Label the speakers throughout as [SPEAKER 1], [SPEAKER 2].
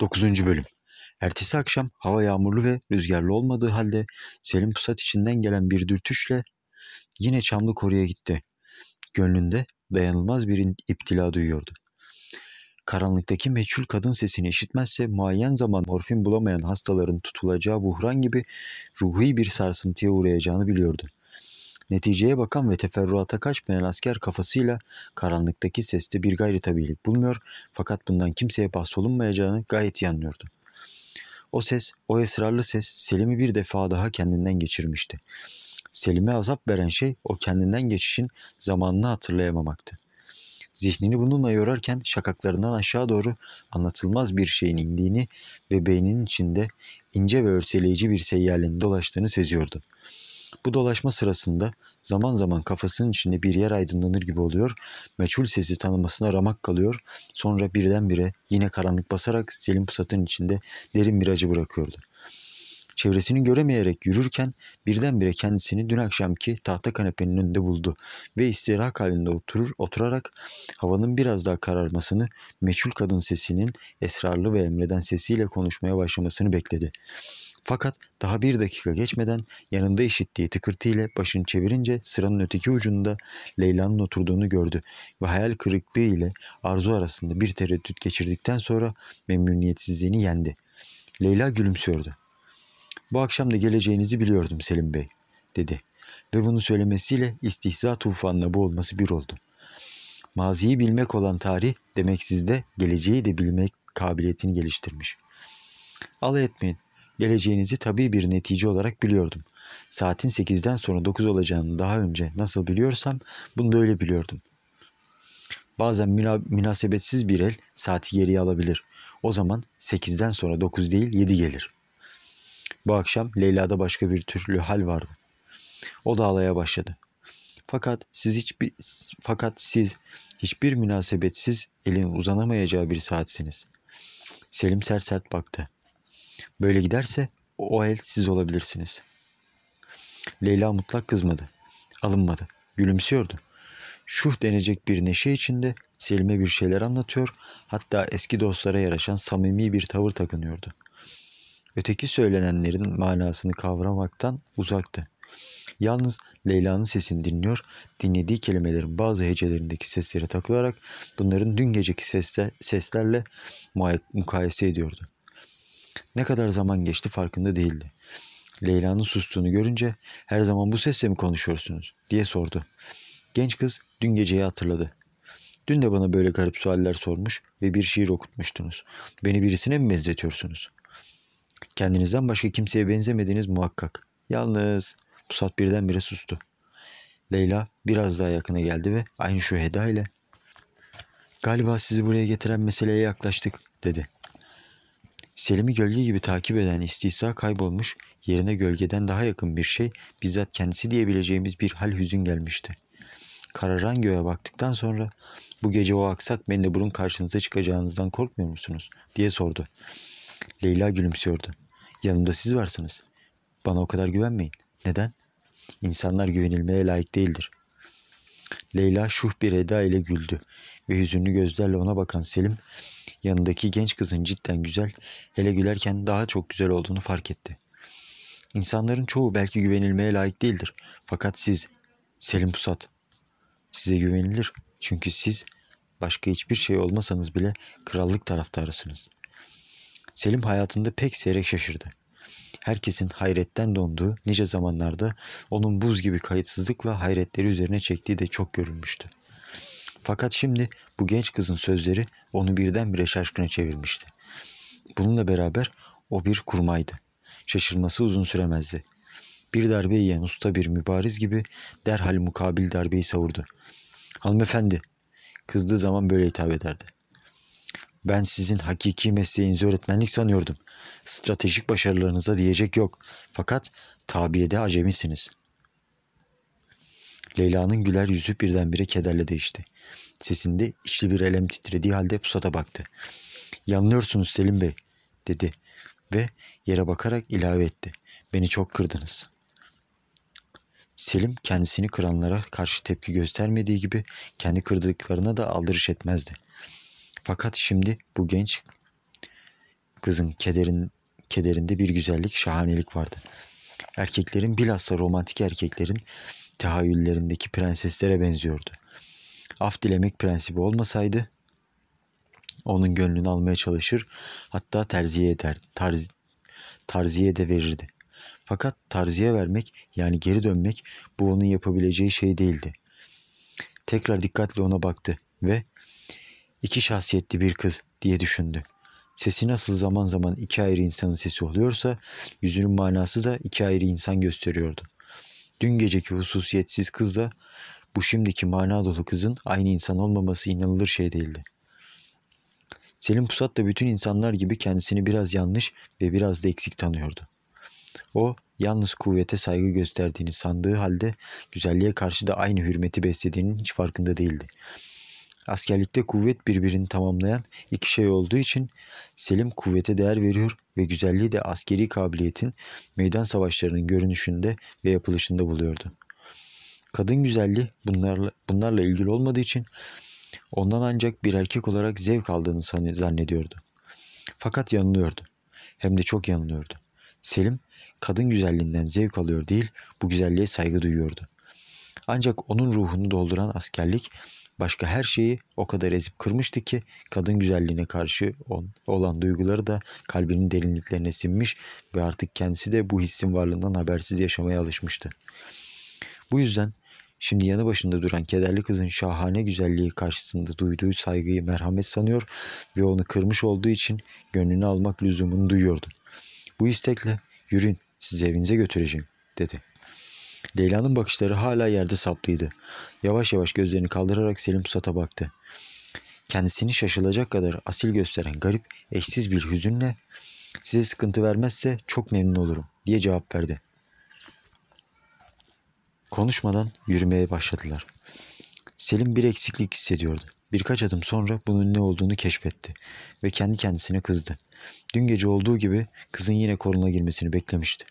[SPEAKER 1] 9. Bölüm Ertesi akşam hava yağmurlu ve rüzgarlı olmadığı halde Selim Pusat içinden gelen bir dürtüşle yine Çamlı Koru'ya gitti. Gönlünde dayanılmaz bir iptila duyuyordu. Karanlıktaki meçhul kadın sesini işitmezse muayyen zaman morfin bulamayan hastaların tutulacağı buhran gibi ruhi bir sarsıntıya uğrayacağını biliyordu. Neticeye bakan ve teferruata kaçmayan asker kafasıyla karanlıktaki seste bir gayri tabiilik bulmuyor fakat bundan kimseye bahsolunmayacağını gayet iyi anlıyordu. O ses, o esrarlı ses Selim'i bir defa daha kendinden geçirmişti. Selim'e azap veren şey o kendinden geçişin zamanını hatırlayamamaktı. Zihnini bununla yorarken şakaklarından aşağı doğru anlatılmaz bir şeyin indiğini ve beyninin içinde ince ve örseleyici bir seyyalenin dolaştığını seziyordu. Bu dolaşma sırasında zaman zaman kafasının içinde bir yer aydınlanır gibi oluyor, meçhul sesi tanımasına ramak kalıyor, sonra birdenbire yine karanlık basarak Selim Pusat'ın içinde derin bir acı bırakıyordu. Çevresini göremeyerek yürürken birdenbire kendisini dün akşamki tahta kanepenin önünde buldu ve istirahat halinde oturur, oturarak havanın biraz daha kararmasını, meçhul kadın sesinin esrarlı ve emreden sesiyle konuşmaya başlamasını bekledi. Fakat daha bir dakika geçmeden yanında işittiği tıkırtı ile başını çevirince sıranın öteki ucunda Leyla'nın oturduğunu gördü ve hayal kırıklığı ile arzu arasında bir tereddüt geçirdikten sonra memnuniyetsizliğini yendi. Leyla gülümsüyordu. Bu akşam da geleceğinizi biliyordum Selim Bey, dedi ve bunu söylemesiyle istihza tufanına boğulması bir oldu. Maziyi bilmek olan tarih demek sizde geleceği de bilmek kabiliyetini geliştirmiş. Alay etmeyin. Geleceğinizi tabii bir netice olarak biliyordum. Saatin 8'den sonra 9 olacağını daha önce nasıl biliyorsam bunu da öyle biliyordum. Bazen müna- münasebetsiz bir el saati geriye alabilir. O zaman 8'den sonra 9 değil 7 gelir. Bu akşam Leyla'da başka bir türlü hal vardı. O da ağlaya başladı. Fakat siz hiçbir fakat siz hiçbir münasebetsiz elin uzanamayacağı bir saatsiniz. Selim sert sert baktı. Böyle giderse o el siz olabilirsiniz. Leyla mutlak kızmadı. Alınmadı. Gülümsüyordu. Şuh denecek bir neşe içinde Selim'e bir şeyler anlatıyor, hatta eski dostlara yaraşan samimi bir tavır takınıyordu. Öteki söylenenlerin manasını kavramaktan uzaktı. Yalnız Leyla'nın sesini dinliyor, dinlediği kelimelerin bazı hecelerindeki seslere takılarak bunların dün geceki sesler, seslerle mukayese ediyordu. Ne kadar zaman geçti farkında değildi. Leyla'nın sustuğunu görünce her zaman bu sesle mi konuşuyorsunuz diye sordu. Genç kız dün geceyi hatırladı. Dün de bana böyle garip sualler sormuş ve bir şiir okutmuştunuz. Beni birisine mi benzetiyorsunuz? Kendinizden başka kimseye benzemediğiniz muhakkak. Yalnız Pusat birdenbire sustu. Leyla biraz daha yakına geldi ve aynı şu heda ile ''Galiba sizi buraya getiren meseleye yaklaştık.'' dedi. Selim'i gölge gibi takip eden istihza kaybolmuş, yerine gölgeden daha yakın bir şey, bizzat kendisi diyebileceğimiz bir hal hüzün gelmişti. Kararan göğe baktıktan sonra bu gece o aksak mendeburun karşınıza çıkacağınızdan korkmuyor musunuz? diye sordu. Leyla gülümsüyordu. Yanımda siz varsınız. Bana o kadar güvenmeyin. Neden? İnsanlar güvenilmeye layık değildir. Leyla şuh bir eda ile güldü ve hüzünlü gözlerle ona bakan Selim yanındaki genç kızın cidden güzel, hele gülerken daha çok güzel olduğunu fark etti. İnsanların çoğu belki güvenilmeye layık değildir. Fakat siz, Selim Pusat, size güvenilir. Çünkü siz başka hiçbir şey olmasanız bile krallık taraftarısınız. Selim hayatında pek seyrek şaşırdı. Herkesin hayretten donduğu nice zamanlarda onun buz gibi kayıtsızlıkla hayretleri üzerine çektiği de çok görülmüştü. Fakat şimdi bu genç kızın sözleri onu birdenbire şaşkına çevirmişti. Bununla beraber o bir kurmaydı. Şaşırması uzun süremezdi. Bir darbe yiyen usta bir mübariz gibi derhal mukabil darbeyi savurdu. Hanımefendi, kızdığı zaman böyle hitap ederdi. Ben sizin hakiki mesleğinizi öğretmenlik sanıyordum. Stratejik başarılarınıza diyecek yok. Fakat tabiyede acemisiniz. Leyla'nın güler yüzü birdenbire kederle değişti. Sesinde içli bir elem titrediği halde pusata baktı. Yanılıyorsunuz Selim Bey, dedi ve yere bakarak ilave etti. Beni çok kırdınız. Selim kendisini kıranlara karşı tepki göstermediği gibi kendi kırdıklarına da aldırış etmezdi. Fakat şimdi bu genç kızın kederin, kederinde bir güzellik, şahanelik vardı. Erkeklerin bilhassa romantik erkeklerin tahayyüllerindeki prenseslere benziyordu. Af dilemek prensibi olmasaydı onun gönlünü almaya çalışır hatta terziye eder, tarz, tarziye de verirdi. Fakat tarziye vermek yani geri dönmek bu onun yapabileceği şey değildi. Tekrar dikkatle ona baktı ve iki şahsiyetli bir kız diye düşündü. Sesi nasıl zaman zaman iki ayrı insanın sesi oluyorsa yüzünün manası da iki ayrı insan gösteriyordu. Dün geceki hususiyetsiz kızla bu şimdiki mana dolu kızın aynı insan olmaması inanılır şey değildi. Selim Pusat da bütün insanlar gibi kendisini biraz yanlış ve biraz da eksik tanıyordu. O yalnız kuvvete saygı gösterdiğini sandığı halde güzelliğe karşı da aynı hürmeti beslediğinin hiç farkında değildi. Askerlikte kuvvet birbirini tamamlayan iki şey olduğu için Selim kuvvete değer veriyor ve güzelliği de askeri kabiliyetin meydan savaşlarının görünüşünde ve yapılışında buluyordu. Kadın güzelliği bunlarla, bunlarla ilgili olmadığı için ondan ancak bir erkek olarak zevk aldığını zannediyordu. Fakat yanılıyordu. Hem de çok yanılıyordu. Selim kadın güzelliğinden zevk alıyor değil, bu güzelliğe saygı duyuyordu. Ancak onun ruhunu dolduran askerlik başka her şeyi o kadar ezip kırmıştı ki kadın güzelliğine karşı olan duyguları da kalbinin derinliklerine sinmiş ve artık kendisi de bu hissin varlığından habersiz yaşamaya alışmıştı. Bu yüzden şimdi yanı başında duran kederli kızın şahane güzelliği karşısında duyduğu saygıyı merhamet sanıyor ve onu kırmış olduğu için gönlünü almak lüzumunu duyuyordu. Bu istekle yürüyün sizi evinize götüreceğim dedi. Leyla'nın bakışları hala yerde saplıydı. Yavaş yavaş gözlerini kaldırarak Selim Pusat'a baktı. Kendisini şaşılacak kadar asil gösteren garip, eşsiz bir hüzünle size sıkıntı vermezse çok memnun olurum diye cevap verdi. Konuşmadan yürümeye başladılar. Selim bir eksiklik hissediyordu. Birkaç adım sonra bunun ne olduğunu keşfetti ve kendi kendisine kızdı. Dün gece olduğu gibi kızın yine koruna girmesini beklemişti.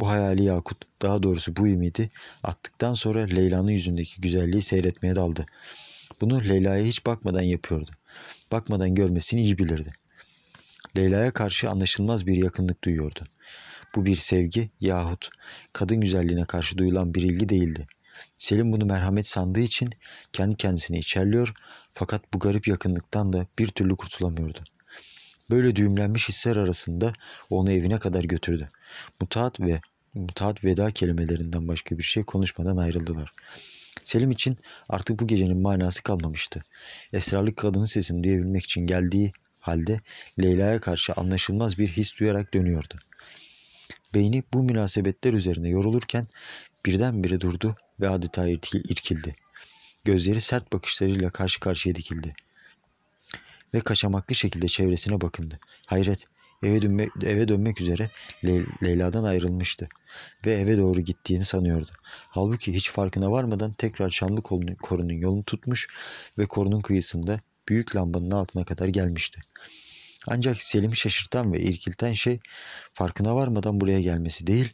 [SPEAKER 1] Bu hayali Yakut, daha doğrusu bu ümidi attıktan sonra Leyla'nın yüzündeki güzelliği seyretmeye daldı. Bunu Leyla'ya hiç bakmadan yapıyordu. Bakmadan görmesini iyi bilirdi. Leyla'ya karşı anlaşılmaz bir yakınlık duyuyordu. Bu bir sevgi yahut kadın güzelliğine karşı duyulan bir ilgi değildi. Selim bunu merhamet sandığı için kendi kendisine içerliyor fakat bu garip yakınlıktan da bir türlü kurtulamıyordu. Böyle düğümlenmiş hisler arasında onu evine kadar götürdü. Mutaat ve mutaat veda kelimelerinden başka bir şey konuşmadan ayrıldılar. Selim için artık bu gecenin manası kalmamıştı. Esrarlı kadının sesini duyabilmek için geldiği halde Leyla'ya karşı anlaşılmaz bir his duyarak dönüyordu. Beyni bu münasebetler üzerine yorulurken birdenbire durdu ve adeta irkildi. Gözleri sert bakışlarıyla karşı karşıya dikildi. Ve kaçamaklı şekilde çevresine bakındı. Hayret, eve dönmek, eve dönmek üzere Le Leyla'dan ayrılmıştı ve eve doğru gittiğini sanıyordu. Halbuki hiç farkına varmadan tekrar Çamlı korunun yolunu tutmuş ve korunun kıyısında büyük lambanın altına kadar gelmişti. Ancak Selim'i şaşırtan ve irkilten şey farkına varmadan buraya gelmesi değil,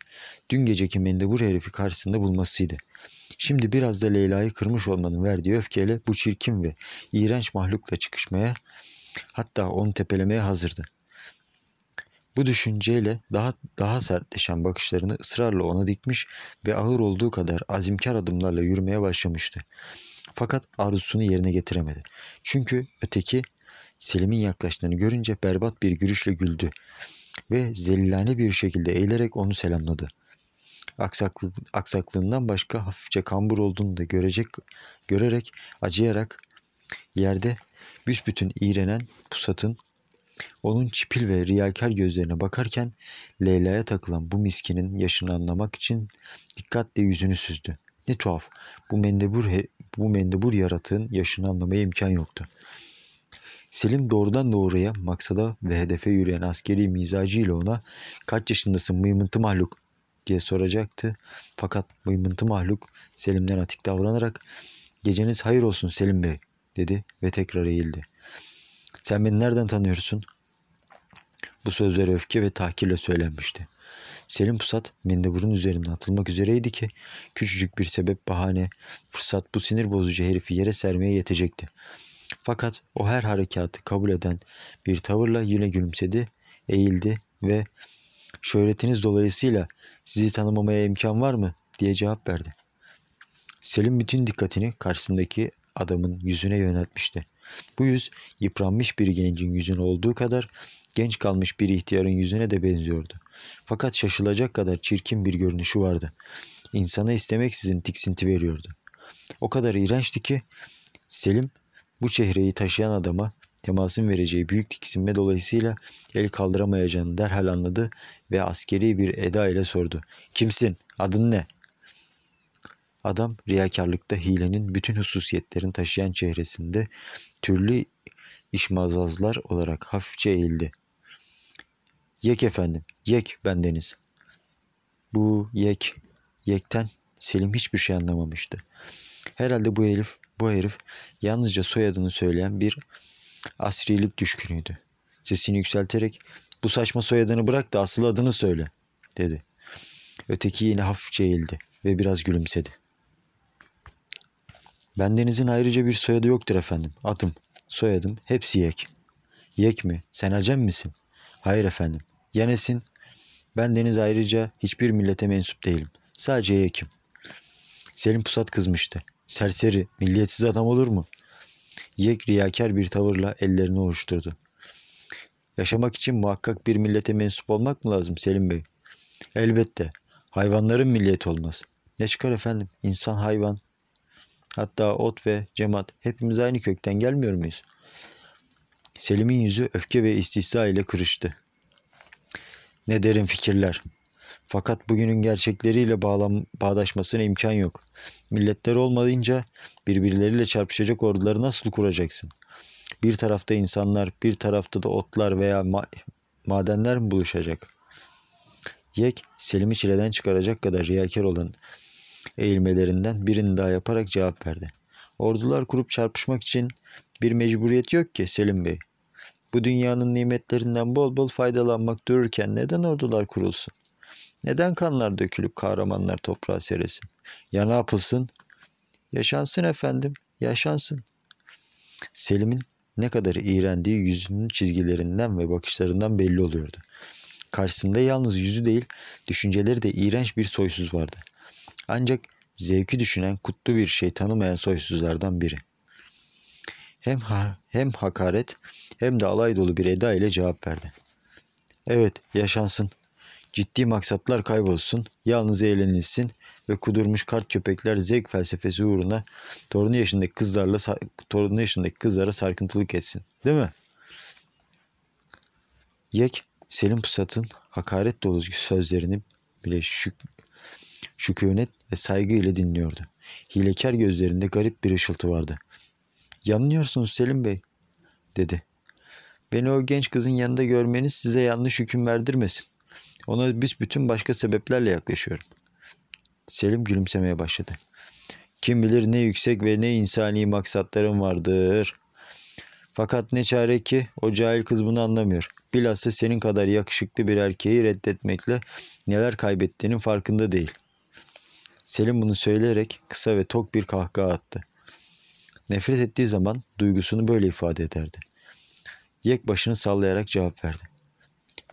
[SPEAKER 1] dün geceki mendebur herifi karşısında bulmasıydı. Şimdi biraz da Leyla'yı kırmış olmanın verdiği öfkeyle bu çirkin ve iğrenç mahlukla çıkışmaya hatta onu tepelemeye hazırdı. Bu düşünceyle daha daha sertleşen bakışlarını ısrarla ona dikmiş ve ağır olduğu kadar azimkar adımlarla yürümeye başlamıştı. Fakat arzusunu yerine getiremedi. Çünkü öteki Selim'in yaklaştığını görünce berbat bir gülüşle güldü ve zelilane bir şekilde eğilerek onu selamladı. Aksaklı, aksaklığından başka hafifçe kambur olduğunu da görecek, görerek acıyarak yerde büsbütün iğrenen pusatın onun çipil ve riyakar gözlerine bakarken Leyla'ya takılan bu miskinin yaşını anlamak için dikkatle yüzünü süzdü. Ne tuhaf. Bu mendebur bu mendebur yaratığın yaşını anlamaya imkan yoktu. Selim doğrudan doğruya maksada ve hedefe yürüyen askeri mizacıyla ona kaç yaşındasın mıymıntı mahluk diye soracaktı. Fakat mıymıntı mahluk Selim'den atik davranarak geceniz hayır olsun Selim Bey dedi ve tekrar eğildi. Sen beni nereden tanıyorsun? Bu sözler öfke ve tahkirle söylenmişti. Selim Pusat mendeburun üzerine atılmak üzereydi ki küçücük bir sebep bahane fırsat bu sinir bozucu herifi yere sermeye yetecekti. Fakat o her harekatı kabul eden bir tavırla yine gülümsedi eğildi ve şöhretiniz dolayısıyla sizi tanımamaya imkan var mı diye cevap verdi. Selim bütün dikkatini karşısındaki adamın yüzüne yöneltmişti. Bu yüz yıpranmış bir gencin yüzüne olduğu kadar genç kalmış bir ihtiyarın yüzüne de benziyordu. Fakat şaşılacak kadar çirkin bir görünüşü vardı. İnsana istemeksizin tiksinti veriyordu. O kadar iğrençti ki Selim bu çehreyi taşıyan adama temasın vereceği büyük tiksinme dolayısıyla el kaldıramayacağını derhal anladı ve askeri bir eda ile sordu. Kimsin? Adın ne? Adam riyakarlıkta hilenin bütün hususiyetlerini taşıyan çehresinde türlü işmazazlar olarak hafifçe eğildi. Yek efendim, yek bendeniz. Bu yek, yekten Selim hiçbir şey anlamamıştı. Herhalde bu herif, bu herif yalnızca soyadını söyleyen bir asrilik düşkünüydü. Sesini yükselterek bu saçma soyadını bırak da asıl adını söyle dedi. Öteki yine hafifçe eğildi ve biraz gülümsedi. Bendenizin ayrıca bir soyadı yoktur efendim. Adım, soyadım hepsi Yek. Yek mi? Sen Acem misin? Hayır efendim. Ya nesin? Ben Deniz ayrıca hiçbir millete mensup değilim. Sadece Yek'im. Selim Pusat kızmıştı. Serseri, milliyetsiz adam olur mu? Yek riyakar bir tavırla ellerini ovuşturdu. Yaşamak için muhakkak bir millete mensup olmak mı lazım Selim Bey? Elbette. Hayvanların milliyeti olmaz. Ne çıkar efendim? İnsan, hayvan. Hatta ot ve cemaat hepimiz aynı kökten gelmiyor muyuz? Selim'in yüzü öfke ve istihza ile kırıştı. Ne derin fikirler. Fakat bugünün gerçekleriyle bağlam bağdaşmasına imkan yok. Milletler olmayınca birbirleriyle çarpışacak orduları nasıl kuracaksın? Bir tarafta insanlar, bir tarafta da otlar veya ma madenler mi buluşacak? Yek, Selim'i çileden çıkaracak kadar riyakar olan eğilmelerinden birini daha yaparak cevap verdi. Ordular kurup çarpışmak için bir mecburiyet yok ki Selim Bey. Bu dünyanın nimetlerinden bol bol faydalanmak dururken neden ordular kurulsun? Neden kanlar dökülüp kahramanlar toprağa seresin? Ya ne yapılsın? Yaşansın efendim, yaşansın. Selim'in ne kadar iğrendiği yüzünün çizgilerinden ve bakışlarından belli oluyordu. Karşısında yalnız yüzü değil, düşünceleri de iğrenç bir soysuz vardı. Ancak zevki düşünen kutlu bir şey tanımayan soysuzlardan biri. Hem, ha hem hakaret hem de alay dolu bir eda ile cevap verdi. Evet, yaşansın. Ciddi maksatlar kaybolsun, yalnız eğlenilsin ve kudurmuş kart köpekler zevk felsefesi uğruna torunu yaşındaki kızlarla torunu yaşındaki kızlara sarkıntılık etsin. Değil mi? Yek, Selim Pusat'ın hakaret dolu sözlerini bile şük şükûnet ve saygı ile dinliyordu. Hilekar gözlerinde garip bir ışıltı vardı. Yanılıyorsunuz Selim Bey, dedi. Beni o genç kızın yanında görmeniz size yanlış hüküm verdirmesin. Ona biz bütün başka sebeplerle yaklaşıyorum. Selim gülümsemeye başladı. Kim bilir ne yüksek ve ne insani maksatlarım vardır. Fakat ne çare ki o cahil kız bunu anlamıyor. Bilhassa senin kadar yakışıklı bir erkeği reddetmekle neler kaybettiğinin farkında değil. Selim bunu söyleyerek kısa ve tok bir kahkaha attı. Nefret ettiği zaman duygusunu böyle ifade ederdi. Yek başını sallayarak cevap verdi.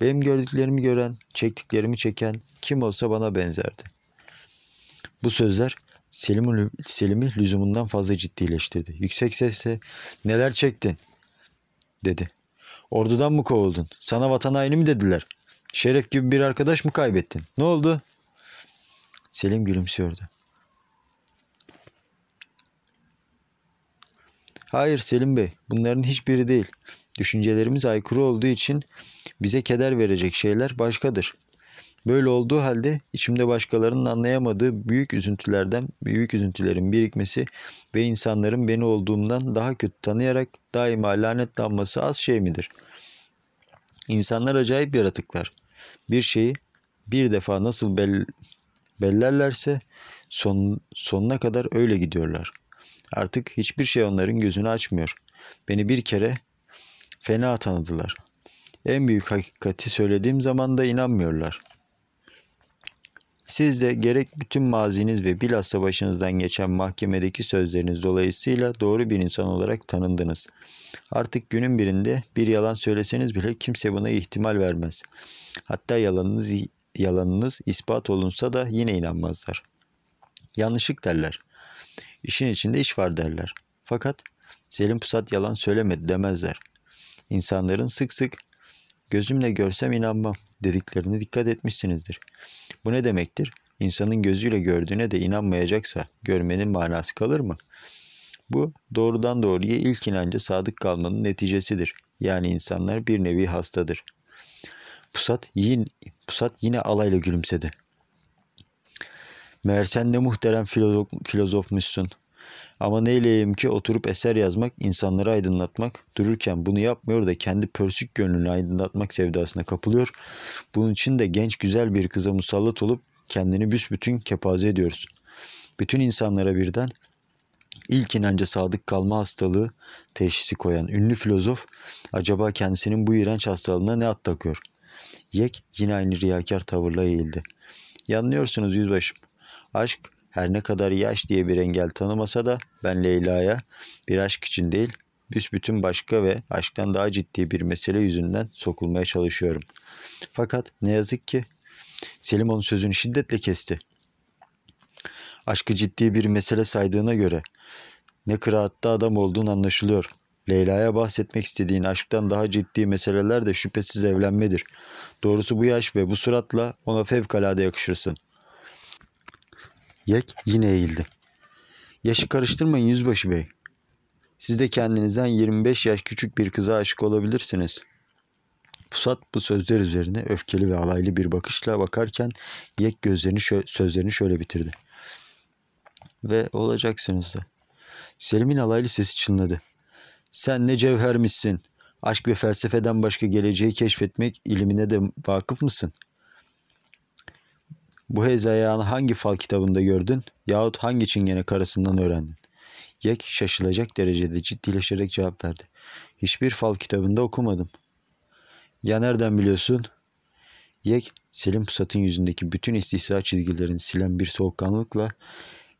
[SPEAKER 1] Benim gördüklerimi gören, çektiklerimi çeken kim olsa bana benzerdi. Bu sözler Selim'i Selim'i lüzumundan fazla ciddileştirdi. Yüksek sesle neler çektin dedi. Ordudan mı kovuldun? Sana vatan haini mi dediler? Şeref gibi bir arkadaş mı kaybettin? Ne oldu? Selim gülümsüyordu. Hayır Selim Bey, bunların hiçbiri değil. Düşüncelerimiz aykırı olduğu için bize keder verecek şeyler başkadır. Böyle olduğu halde içimde başkalarının anlayamadığı büyük üzüntülerden büyük üzüntülerin birikmesi ve insanların beni olduğumdan daha kötü tanıyarak daima lanetlanması az şey midir? İnsanlar acayip yaratıklar. Bir şeyi bir defa nasıl bel, bellerlerse son, sonuna kadar öyle gidiyorlar. Artık hiçbir şey onların gözünü açmıyor. Beni bir kere fena tanıdılar. En büyük hakikati söylediğim zaman da inanmıyorlar. Siz de gerek bütün maziniz ve bilhassa başınızdan geçen mahkemedeki sözleriniz dolayısıyla doğru bir insan olarak tanındınız. Artık günün birinde bir yalan söyleseniz bile kimse buna ihtimal vermez. Hatta yalanınız yalanınız ispat olunsa da yine inanmazlar. Yanlışlık derler. İşin içinde iş var derler. Fakat Selim Pusat yalan söylemedi demezler. İnsanların sık sık gözümle görsem inanmam dediklerine dikkat etmişsinizdir. Bu ne demektir? İnsanın gözüyle gördüğüne de inanmayacaksa görmenin manası kalır mı? Bu doğrudan doğruya ilk inanca sadık kalmanın neticesidir. Yani insanlar bir nevi hastadır. Pusat yine, Pusat yine alayla gülümsedi. Meğer sen ne muhterem filozof, filozofmuşsun. Ama neyleyeyim ki oturup eser yazmak, insanları aydınlatmak, dururken bunu yapmıyor da kendi pörsük gönlünü aydınlatmak sevdasına kapılıyor. Bunun için de genç güzel bir kıza musallat olup kendini büsbütün kepaze ediyorsun. Bütün insanlara birden ilk inanca sadık kalma hastalığı teşhisi koyan ünlü filozof acaba kendisinin bu iğrenç hastalığına ne at takıyor? Yek yine aynı riyakar tavırla eğildi. Yanılıyorsunuz yüzbaşım. Aşk her ne kadar yaş diye bir engel tanımasa da ben Leyla'ya bir aşk için değil, büsbütün başka ve aşktan daha ciddi bir mesele yüzünden sokulmaya çalışıyorum. Fakat ne yazık ki Selim onun sözünü şiddetle kesti. Aşkı ciddi bir mesele saydığına göre ne kıraatta adam olduğun anlaşılıyor. Leyla'ya bahsetmek istediğin aşktan daha ciddi meseleler de şüphesiz evlenmedir. Doğrusu bu yaş ve bu suratla ona fevkalade yakışırsın. Yek yine eğildi. Yaşı karıştırmayın yüzbaşı bey. Siz de kendinizden 25 yaş küçük bir kıza aşık olabilirsiniz. Pusat bu sözler üzerine öfkeli ve alaylı bir bakışla bakarken Yek gözlerini şö- sözlerini şöyle bitirdi. Ve olacaksınız da. Selim'in alaylı sesi çınladı. Sen ne cevhermişsin. Aşk ve felsefeden başka geleceği keşfetmek ilimine de vakıf mısın? Bu hezayağını hangi fal kitabında gördün yahut hangi çingene karısından öğrendin? Yek şaşılacak derecede ciddileşerek cevap verdi. Hiçbir fal kitabında okumadım. Ya nereden biliyorsun? Yek, Selim Pusat'ın yüzündeki bütün istihza çizgilerini silen bir soğukkanlılıkla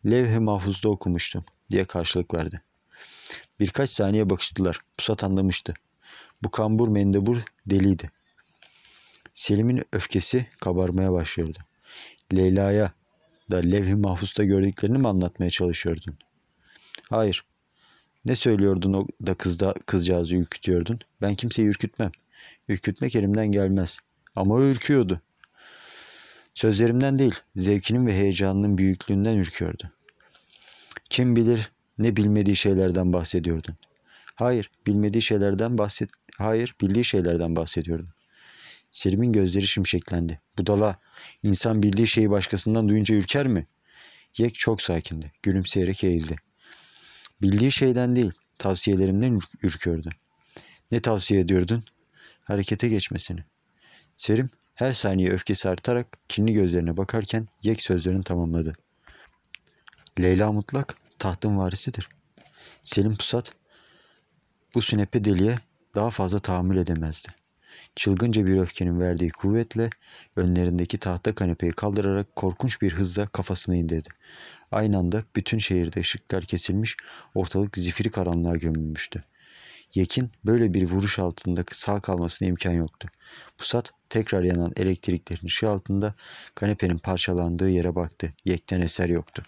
[SPEAKER 1] levh-i mahfuzda okumuştum diye karşılık verdi. Birkaç saniye bakıştılar. Pusat anlamıştı. Bu kambur mendebur deliydi. Selim'in öfkesi kabarmaya başlıyordu. Leyla'ya da levh-i mahfuzda gördüklerini mi anlatmaya çalışıyordun? Hayır. Ne söylüyordun o da kızda, kızcağızı ürkütüyordun? Ben kimseyi ürkütmem. Ürkütmek elimden gelmez. Ama o ürküyordu. Sözlerimden değil, zevkinin ve heyecanının büyüklüğünden ürküyordu. Kim bilir ne bilmediği şeylerden bahsediyordun. Hayır, bilmediği şeylerden bahset... Hayır, bildiği şeylerden bahsediyordun. Selim'in gözleri şimşeklendi. Budala, insan bildiği şeyi başkasından duyunca ürker mi? Yek çok sakindi. Gülümseyerek eğildi. Bildiği şeyden değil, tavsiyelerimden ürk- ürküyordu. Ne tavsiye ediyordun? Harekete geçmesini. Selim her saniye öfkesi artarak kinli gözlerine bakarken Yek sözlerini tamamladı. Leyla mutlak tahtın varisidir. Selim Pusat bu sünepe deliye daha fazla tahammül edemezdi. Çılgınca bir öfkenin verdiği kuvvetle önlerindeki tahta kanepeyi kaldırarak korkunç bir hızla kafasını indirdi. Aynı anda bütün şehirde ışıklar kesilmiş, ortalık zifiri karanlığa gömülmüştü. Yekin böyle bir vuruş altında sağ kalmasına imkan yoktu. Pusat tekrar yanan elektriklerin ışığı altında kanepenin parçalandığı yere baktı. Yekten eser yoktu.